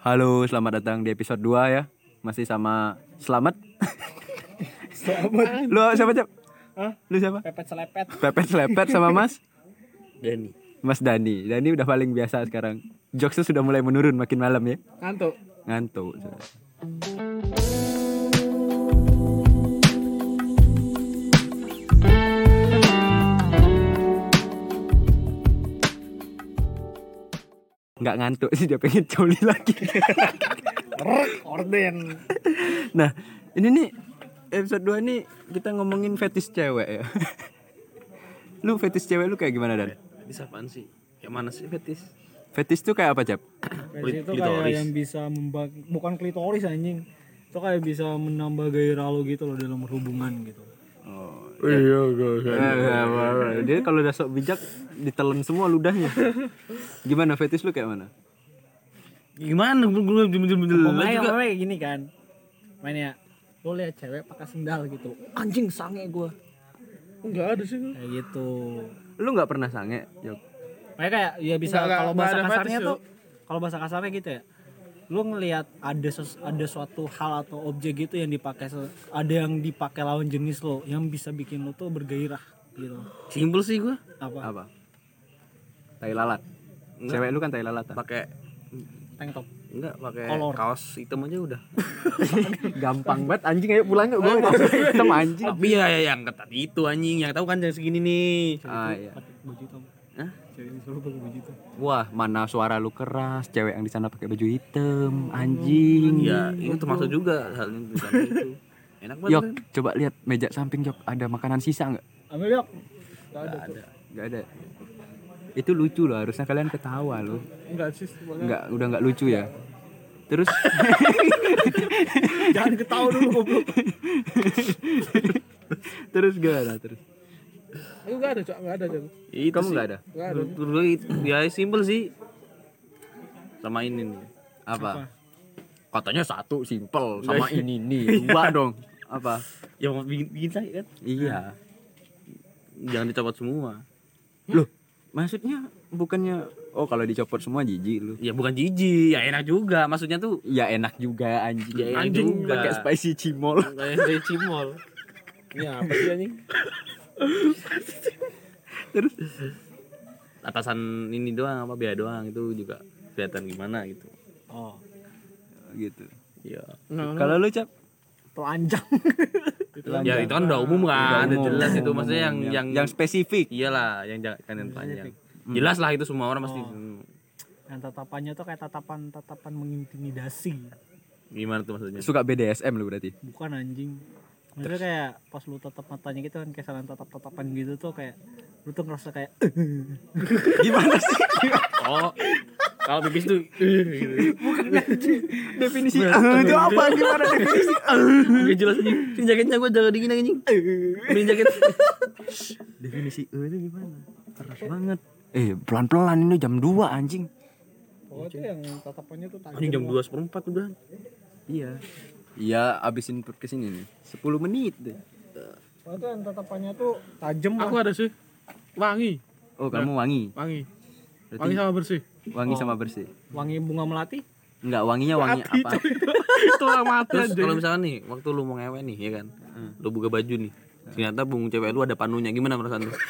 Halo, selamat datang di episode 2 ya. Masih sama Selamat. Selamat. Lu siapa, Cep? Hah? Lu siapa? Pepet selepet. Pepet Selepet sama Mas Dani Mas Dani. Dani udah paling biasa sekarang. Jokesnya sudah mulai menurun makin malam ya. Ngantuk. Ngantuk. Nggak ngantuk sih dia pengen coli lagi. Orden. Nah, ini nih episode 2 nih kita ngomongin fetis cewek ya. lu fetis cewek lu kayak gimana Dan? Fetis apaan sih? Yang mana sih fetis? Fetis tuh kayak apa, Cap? Fetis itu Klitoris. kayak yang bisa membag bukan klitoris anjing. Itu kayak bisa menambah gairah lo gitu loh dalam hubungan gitu. Oh. Iya, Dia kalau udah sok bijak ditelan semua ludahnya. Gimana fetis lu kayak mana? Gimana? Gue gue juga. pokoknya gini kan. Main ya. Lo lihat cewek pakai sendal gitu. Anjing sange gua. Enggak ada sih. Kayak gitu. Lu nggak pernah sange, Jok? Makanya kayak ya bisa kalau bahasa kasarnya tuh kalau bahasa kasarnya gitu ya. Lu ngelihat ada ses- ada suatu hal atau objek gitu yang dipakai ada yang dipakai lawan jenis lo yang bisa bikin lo tuh bergairah gitu. Simpel sih gue. Apa? Apa? Tai lalat. Enggak. Cewek lu kan tai lalat. Pakai Tank top. enggak pakai kaos hitam aja udah. Gampang banget anjing ayo pulang yuk gua hitam anjing. Tapi ya ya yang ketat itu anjing, yang tahu kan yang segini nih. Ah iya. Baju hitam. Pakai baju hitam. Wah, mana suara lu keras, cewek yang di sana pakai baju hitam, anjing. Ya, itu termasuk juga hal yang itu. Enak banget. Yok, kan? coba lihat meja samping Yok, ada makanan sisa nggak? Ambil yuk. Gak ada. Nggak ada. Ada. Itu lucu loh, harusnya kalian ketawa loh. Enggak sih. sebenarnya. Nggak, udah nggak lucu ya. Terus Jangan ketawa dulu goblok. terus gimana terus? Aku enggak ada, Cok. Enggak ada, Cok. Itu Kamu nggak ada? Enggak ada. Dulu ya simpel sih. Sama ini nih. Apa? Katanya satu simple sama ini nih dua dong. Apa? Yang mau bikin, bikin sakit kan? Iya. Jangan dicopot semua. Loh, maksudnya bukannya oh kalau dicopot semua jijik lu. Ya bukan jijik, ya enak juga. Maksudnya tuh Ya enak juga anjing. Ya, enak anjing juga. pakai spicy cimol. kayak dari cimol. Ini apa sih anjing? Terus Atasan ini doang apa biaya doang itu juga kelihatan gimana gitu. Oh, gitu. Iya. Nah, Kalau lu cap telanjang. Ya itu kan udah umum kan, Udah udah umum, jelas itu umum, maksudnya yang umum. yang yang spesifik. iyalah yang jangan kan yang panjang. Jelas lah itu semua orang pasti hmm, Yang tatapannya tuh kayak tatapan-tatapan mengintimidasi. gimana tuh maksudnya? Suka BDSM lu berarti. Bukan anjing. Maksudnya kayak pas lu tatap matanya gitu kan kayak saling tatap-tatapan gitu tuh kayak lu tuh ngerasa kayak Gimana sih? Oh, kalau pipis tuh gitu. Definisi itu apa? Gimana definisi? Gak jelas nih. Ini jaketnya gue jaga dingin anjing. Ini jaket. Definisi eh itu gimana? Keras banget. Eh, pelan-pelan ini jam 2 anjing. Pokoknya yang tatapannya tuh tajam. Anjing jam 2 seperempat udah. Iya. Iya, abisin podcast ini nih. 10 menit deh. Pokoknya tuh yang tatapannya tuh tajam Aku ada sih. Wangi. Oh, kamu wangi. Wangi. Berarti Wangi sama bersih. wangi sama bersih. wangi bunga melati. Enggak, wanginya wangi Mati, apa? Itu lah mati Terus kalau misalkan nih, waktu lu mau ngewe nih, ya kan, lu buka baju nih, ternyata bung cewek lu ada panunya, gimana perasaan lu?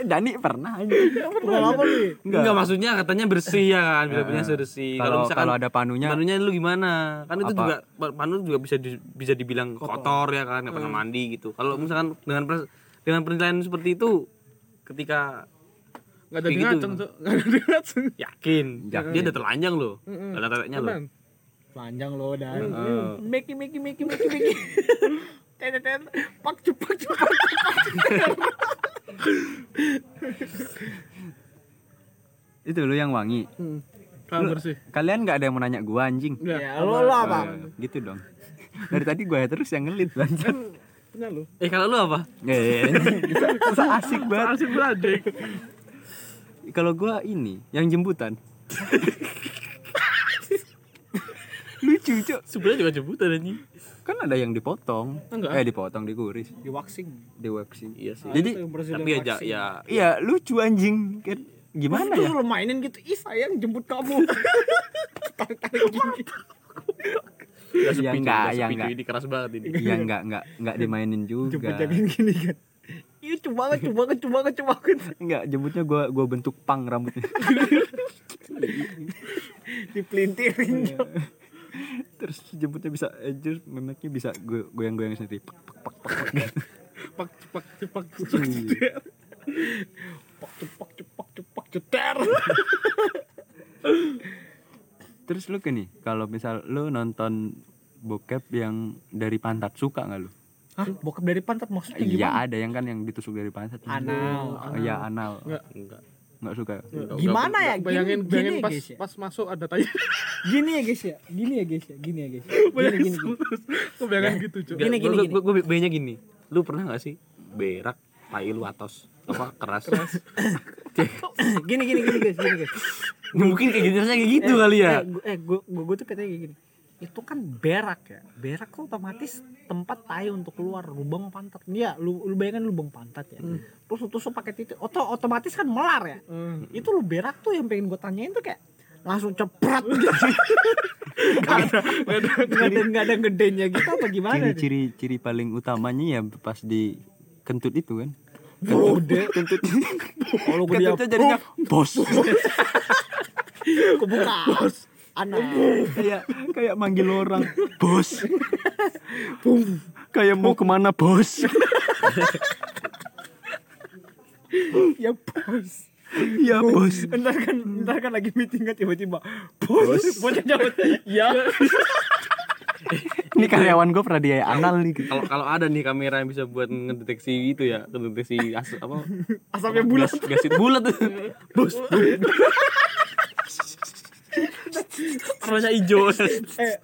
Kayaknya Dani pernah. Pernah apa nih? Enggak. maksudnya katanya bersih ya kan, bisa punya bersih. Kalau kalau ada panunya panunya lu gimana? Kan itu Apa? juga panu juga bisa di- bisa dibilang kotor, ya kan, nggak pernah mandi gitu. Kalau misalkan dengan pers- dengan penilaian seperti itu, ketika Enggak ada gitu. ngaceng. Enggak ada di ngaceng. yakin, Yakin. dia udah telanjang loh, Mm-mm. ada teteknya loh. Telanjang lo dan. Meki meki meki meki meki. Tet tet pak cepak cepak. itu lu yang wangi. Hmm. Lu- bersih. Kalian nggak ada yang mau nanya gua anjing. Ya lo lo apa? Eh, gitu dong. Dari tadi gua terus yang ngelit bangsat. Punya lu. Eh kalau lu apa? Eh, bisa asik banget. Asik banget. Kalau gua ini yang jemputan. Lucu, Cuk. Sebenarnya juga jemputan anjing. Kan ada yang dipotong. Enggak. Eh, dipotong, diguris, Di waxing. di waxing. Iya sih. Jadi Tapi ya ja- waxing. ya Iya lucu anjing kan gimana Terus ya lu mainin gitu ih sayang jemput kamu tarik tarik gini Ya sepi, enggak, enggak, ya enggak. ini keras banget ini. Iya nggak nggak nggak dimainin jemput juga. jagain gini kan Iya coba banget, coba banget, coba banget, coba banget. Enggak, jemputnya gua gua bentuk pang rambutnya. Dipelintirin. Terus jemputnya bisa anjir, memeknya bisa go- goyang-goyang sendiri. Pak, pak, pak, pak, pak, cepak cepak cepak Cepak, cepak, cepak, cepak, ceter. Terus lu ke nih, kalau misal lu nonton bokep yang dari pantat suka nggak lu? Hah, bokep dari pantat maksudnya Iya gimana? ada yang kan yang ditusuk dari pantat. Anal, Oh, Iya anal. Enggak. Enggak. Nggak suka. Gimana ya? Gini- bayangin gini bayangin ya, pas guys, ya. pas masuk ada tai Gini ya guys ya, gini ya guys ya, gini ya guys. Gini bayangin gini. gini. Tuh bayangin gitu cuy Gini, Gini, gini, gini, gini. Gue gue bayangnya gini. Lu pernah gak sih berak tai lu atos apa keras? Gini gini gini guys, gini guys. Mungkin kayak gitu rasanya kayak gitu kali ya. Eh, gua- eh gua tuh katanya kayak gini. Itu kan berak ya. Berak tuh otomatis tempat tai untuk keluar lubang pantat. Iya, lu lu bayangkan lubang pantat ya. Terus lu tusuk pakai titik. Oto, otomatis kan melar ya. Hmm. Itu lu berak tuh yang pengen gua tanyain tuh kayak langsung ceprat gitu. Gak ada, gak ada, gak ada gedenya gitu apa gimana? Ciri-ciri ciri paling utamanya ya pas di kentut itu kan. Udah. Kentut. Kalau gua dia jadinya bos. kebuka. Anak. kayak kayak manggil orang bos kayak mau ke mana bos ya bos. ya bos Ntar kan, ntar kan lagi meeting kan tiba-tiba bos, bosnya jawab, ya. ini karyawan gue pernah dia anal nih Kalau kalau ada nih kamera yang bisa buat ngedeteksi itu ya, ngedeteksi as apa? Asapnya bulat. Gas, gasit bulat tuh. Bos. Warnanya hijau. Eh, eh,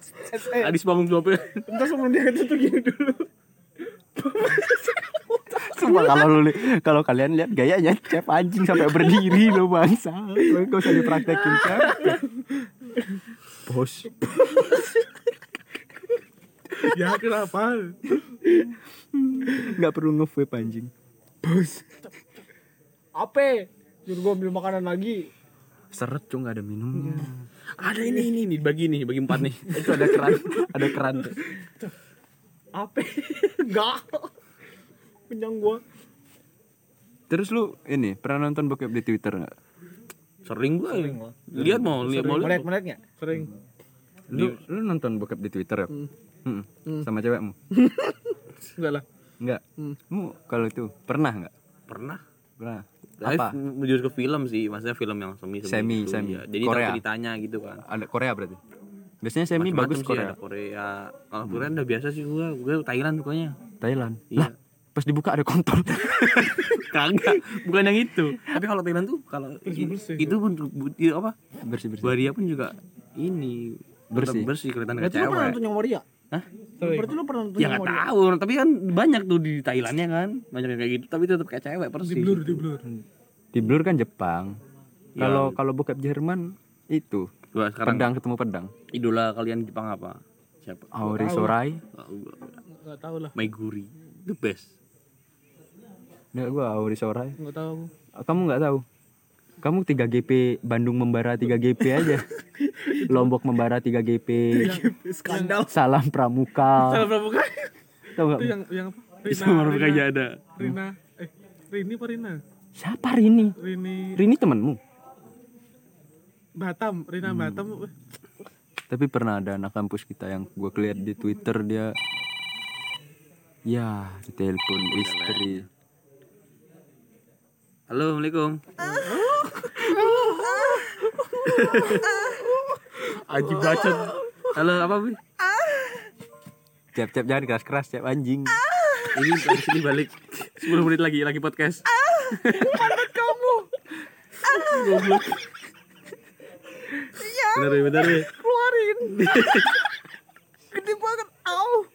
eh, Adis bangun jawabnya. ntar sebelum dia ketutup gini dulu. Sumpah kalau lu kalau kalian lihat gayanya cep anjing sampai berdiri lo bangsa lo gak usah dipraktekin cep bos ya kenapa nggak perlu nge-vape anjing Apa? Jur gua ambil makanan lagi. Seret cung nggak ada minumnya Ada ini ini nih bagi nih, bagi empat nih. itu ada keran ada keran tuh. Apa? Enggak. Kenyang gua. terus lu ini pernah nonton bokep di twitter nggak Sering gua. Lihat mau, lihat mau lihat. Melihat-melihat enggak? sering lu lu nonton bokep di twitter ya Mm. sama cewekmu enggak lah Enggak. Mu kalau itu pernah enggak? Pernah. Pernah. Apa? Apa? Menuju ke film sih, maksudnya film yang semi Semi, gitu. semi. Iya, Jadi tahu Korea. ceritanya gitu kan. Ada Korea berarti. Biasanya semi Macem-macem bagus sih, Korea. Ada Korea. Kalau Korea udah biasa sih gua, gua Thailand pokoknya. Thailand. Iya. Lah, pas dibuka ada kontol. Kagak, bukan yang itu. Tapi kalau Thailand tuh kalau itu pun bu- i- apa? Bersih-bersih. Waria pun juga ini Bersih. bersih kelihatan kayak cewek. nonton yang Waria? Hah? Berarti lu pernah nonton Ya nggak tahu, tapi kan banyak tuh di Thailandnya kan, banyak yang kayak gitu, tapi tetap kayak cewek persis. di blur di blur Di Blur kan Jepang. Ya. Kalau kalau bokep Jerman itu Gua sekarang pedang ketemu pedang. idola kalian Jepang apa? Siapa? Aori Sorai. Oh, gua- nggak tahu lah Maiguri, the best. Enggak gua Aori Sorai. nggak tahu Kamu nggak tahu? Kamu 3 GP Bandung membara 3 GP aja. Lombok membara 3 GP. Skandal. Salam Pramuka. salah pramuka Tahu nggak? itu yang yang apa Itu Rina baru Rina, aja ada. Rina eh Rini apa Rina Siapa Rini? Rini Rini temanmu. Batam Rina Batam eh, Tapi pernah ada anak kampus kita yang gue keliat di Twitter dia Ya, ditelepon istri. Halo, Assalamualaikum. Aji bacot. Halo, apa, Bu? Tiap-tiap jangan keras-keras, tiap anjing. Ini dari sini balik 10 menit lagi lagi podcast. Kamu. Goblok. Bentar ya, bentar ya. Keluarin. Gede banget. Au.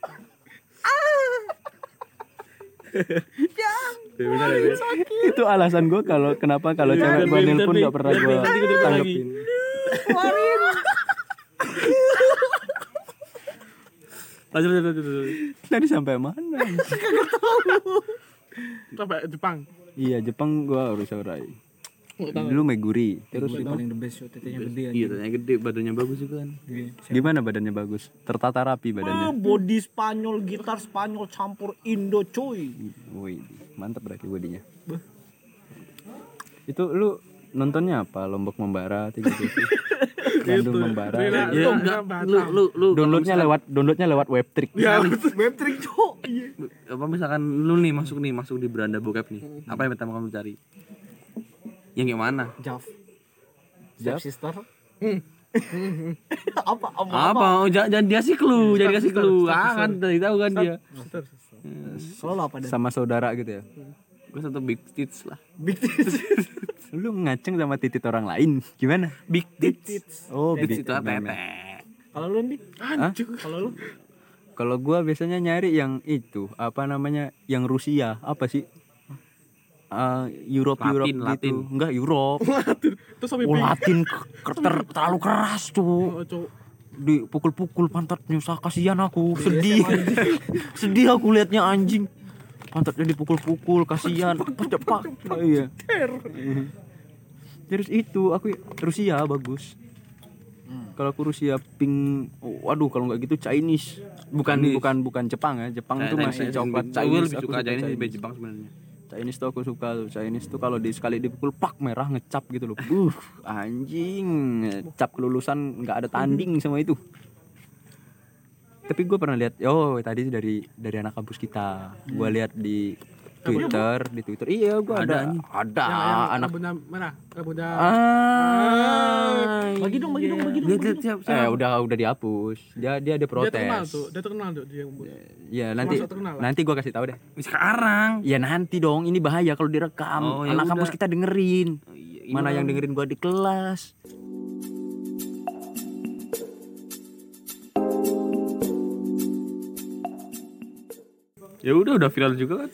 Bentar ya. Bentar ya. Itu alasan gue kalau kenapa kalau cewek gue nelpon Bi. gak pernah gue tanggepin. Lanjut, lanjut, lanjut, lanjut. Tadi sampai mana? sampai Jepang iya, Jepang gue harus orai. Dulu Meguri. Terus Terus paling the best show tetenya gede Iya, tanya gede, badannya bagus juga kan. gimana badannya bagus? Tertata rapi Ah, badannya. body Spanyol, gitar Spanyol campur Indo cuy. Wih, mantap berarti bodinya. Itu lu nontonnya apa? Lombok Membara, tiga Bandung Membara. Ya Rina enggak, lu lu lu Downloadnya lewat downloadnya lewat webtrick. Ya, Web trick cok. Iya. apa misalkan lu nih masuk nih masuk di beranda bokep nih apa yang pertama kamu cari yang kayak mana Jav. Jav? Sister. apa apa apa, Oh, jangan dia sih clue jangan dikasih clue ah kan tadi tahu kan dia Kalau lo apa dan? Sama saudara gitu ya. gue satu big tits lah Big tits. Lu ngaceng sama titit orang lain. Gimana? big tits Oh, tits big itu meme. tete Kalau lu nih? Kalau lu? Kalau gua biasanya nyari yang itu, apa namanya? Yang Rusia, apa sih? Eh, Europe Latin, Europe Latin. gitu. Enggak Europe. Terus sampai Oh, Latin ter- terlalu keras, tuh. Oh, cowok. Dipukul-pukul pantatnya, usah kasihan aku. Sedih. Sedih aku liatnya anjing. Pantatnya dipukul-pukul, kasihan. Cepat. Iya. Terus itu aku Rusia bagus. Kalau aku Rusia pink, oh, waduh kalau nggak gitu Chinese. Bukan Chinese. bukan bukan Jepang ya. Jepang tuh masih coklat Chinese. lebih Aku suka Chinese Chinese. Jepang sebenarnya Chinese tuh aku suka tuh. Chinese tuh kalau di sekali dipukul pak merah ngecap gitu loh. Uh, anjing. Cap kelulusan nggak ada tanding sama itu. Tapi gue pernah lihat, oh tadi dari dari anak kampus kita. Gue lihat di Twitter, di Twitter. Iya, gue ada ada, Yang, yang anak rambutnya merah, rambutnya Ah, Bagi dong, bagi dong, bagi dong. lihat lihat siap Eh udah udah dihapus. Dia dia ada dia terkenal protes. tuh, dia terkenal tuh dia. Ya nanti nanti gua kasih tahu deh. sekarang Ya nanti dong, ini bahaya kalau direkam. Oh, ya Anak kampus kita dengerin. Oh, iya, Mana yang dengerin gua di kelas. ya udah udah viral juga kan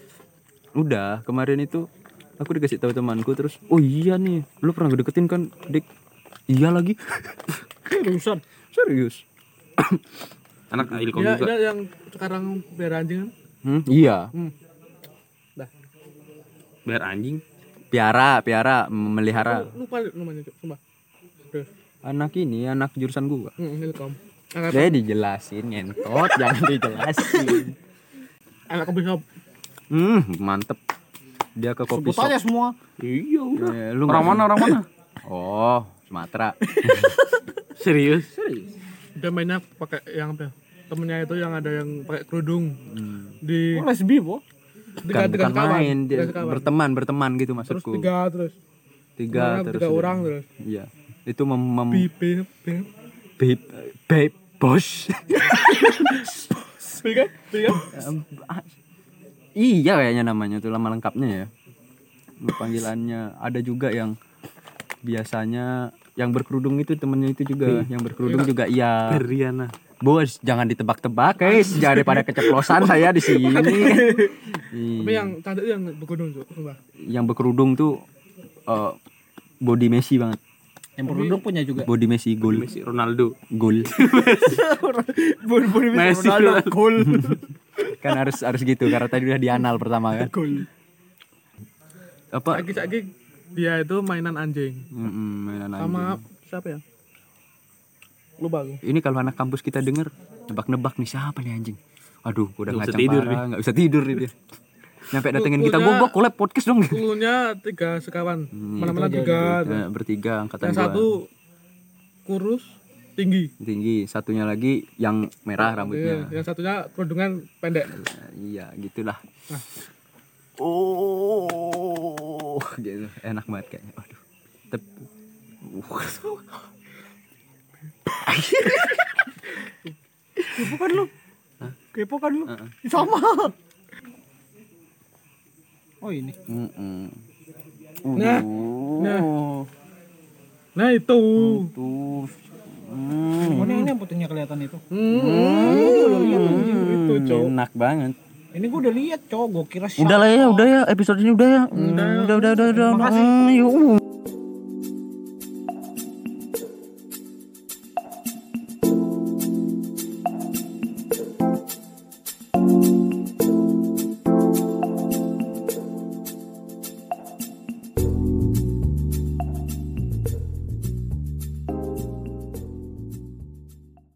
Udah, kemarin itu aku dikasih tahu temanku terus, "Oh iya nih, lu pernah gue deketin kan, Dik?" Iya lagi. Seriusan. Serius. anak ilkom Dia, juga dia yang sekarang biar anjing kan? Hmm, iya. Dah. biar anjing Piara, piara, memelihara. Lupa namanya. Tuh. Anak ini anak jurusan gua. Hmm, Ilkom. Anak Saya dijelasin ngentot, jangan dijelasin. anak kopi shop. Hmm, mantep. Dia ke kopi Sebut shop. aja semua. iya udah Eh, lu orang nggak- mana orang mana Oh, Sumatera. serius Dia mainnya pakai yang apa? ya? Temennya itu yang ada yang pakai kerudung di Oh, lesbi, Bo. tiga Bukan, tiga bukan sekawan, main, dia tiga sekawan. berteman, berteman gitu terus maksudku. tiga terus Tiga, terus. tiga orang terus Iya. Itu mem, mem bip bip bip babe, babe, bos. bip iya kayaknya namanya tuh nama lengkapnya ya. Panggilannya. Ada juga yang biasanya yang berkerudung itu temennya itu juga yang berkerudung juga iya. Riana. Bos jangan ditebak-tebak guys jangan daripada keceplosan saya di sini. Tapi Iya. yang cantik itu yang bergudung tuh yang berkerudung tuh eh, body Messi banget Yang berudung punya juga. body Messi gol. Messi Ronaldo. Gol. Messi Gol. kan harus harus gitu karena tadi udah dianal pertama kan? Gol. apa? Lagi lagi dia itu mainan anjing. Mm-mm, mainan anjing. sama siapa ya? Lupa aku. Ini kalau anak kampus kita denger nebak-nebak nih siapa nih anjing? Aduh udah Nggak bisa ngacang tidur parah nggak bisa tidur nih dia nyampe datengin kita gua gua collab podcast dong. dulunya tiga sekawan Hmm, mana-mana itu aja tiga Nah, bertiga angkatan yang gua satu kurus tinggi. Tinggi satunya lagi yang merah Iya, rambutnya. yang satunya kerudungan pendek. Nah, iya gitulah. Oh gitu. Enak banget kayaknya. Waduh. Tep. Kepo kan lu? Kepo kan lu? Sama. Oh ini. Mm-mm. Nah, Uh, nah. nah itu tuh Hmm, Oh, ini ini yang putihnya kelihatan itu. itu cowok enak banget Ini gua udah lihat, cowok. Gua kira udah lah ya udah ya episode ini udah ya udah udah udah udah, udah. Makasih. Hmm, yuk.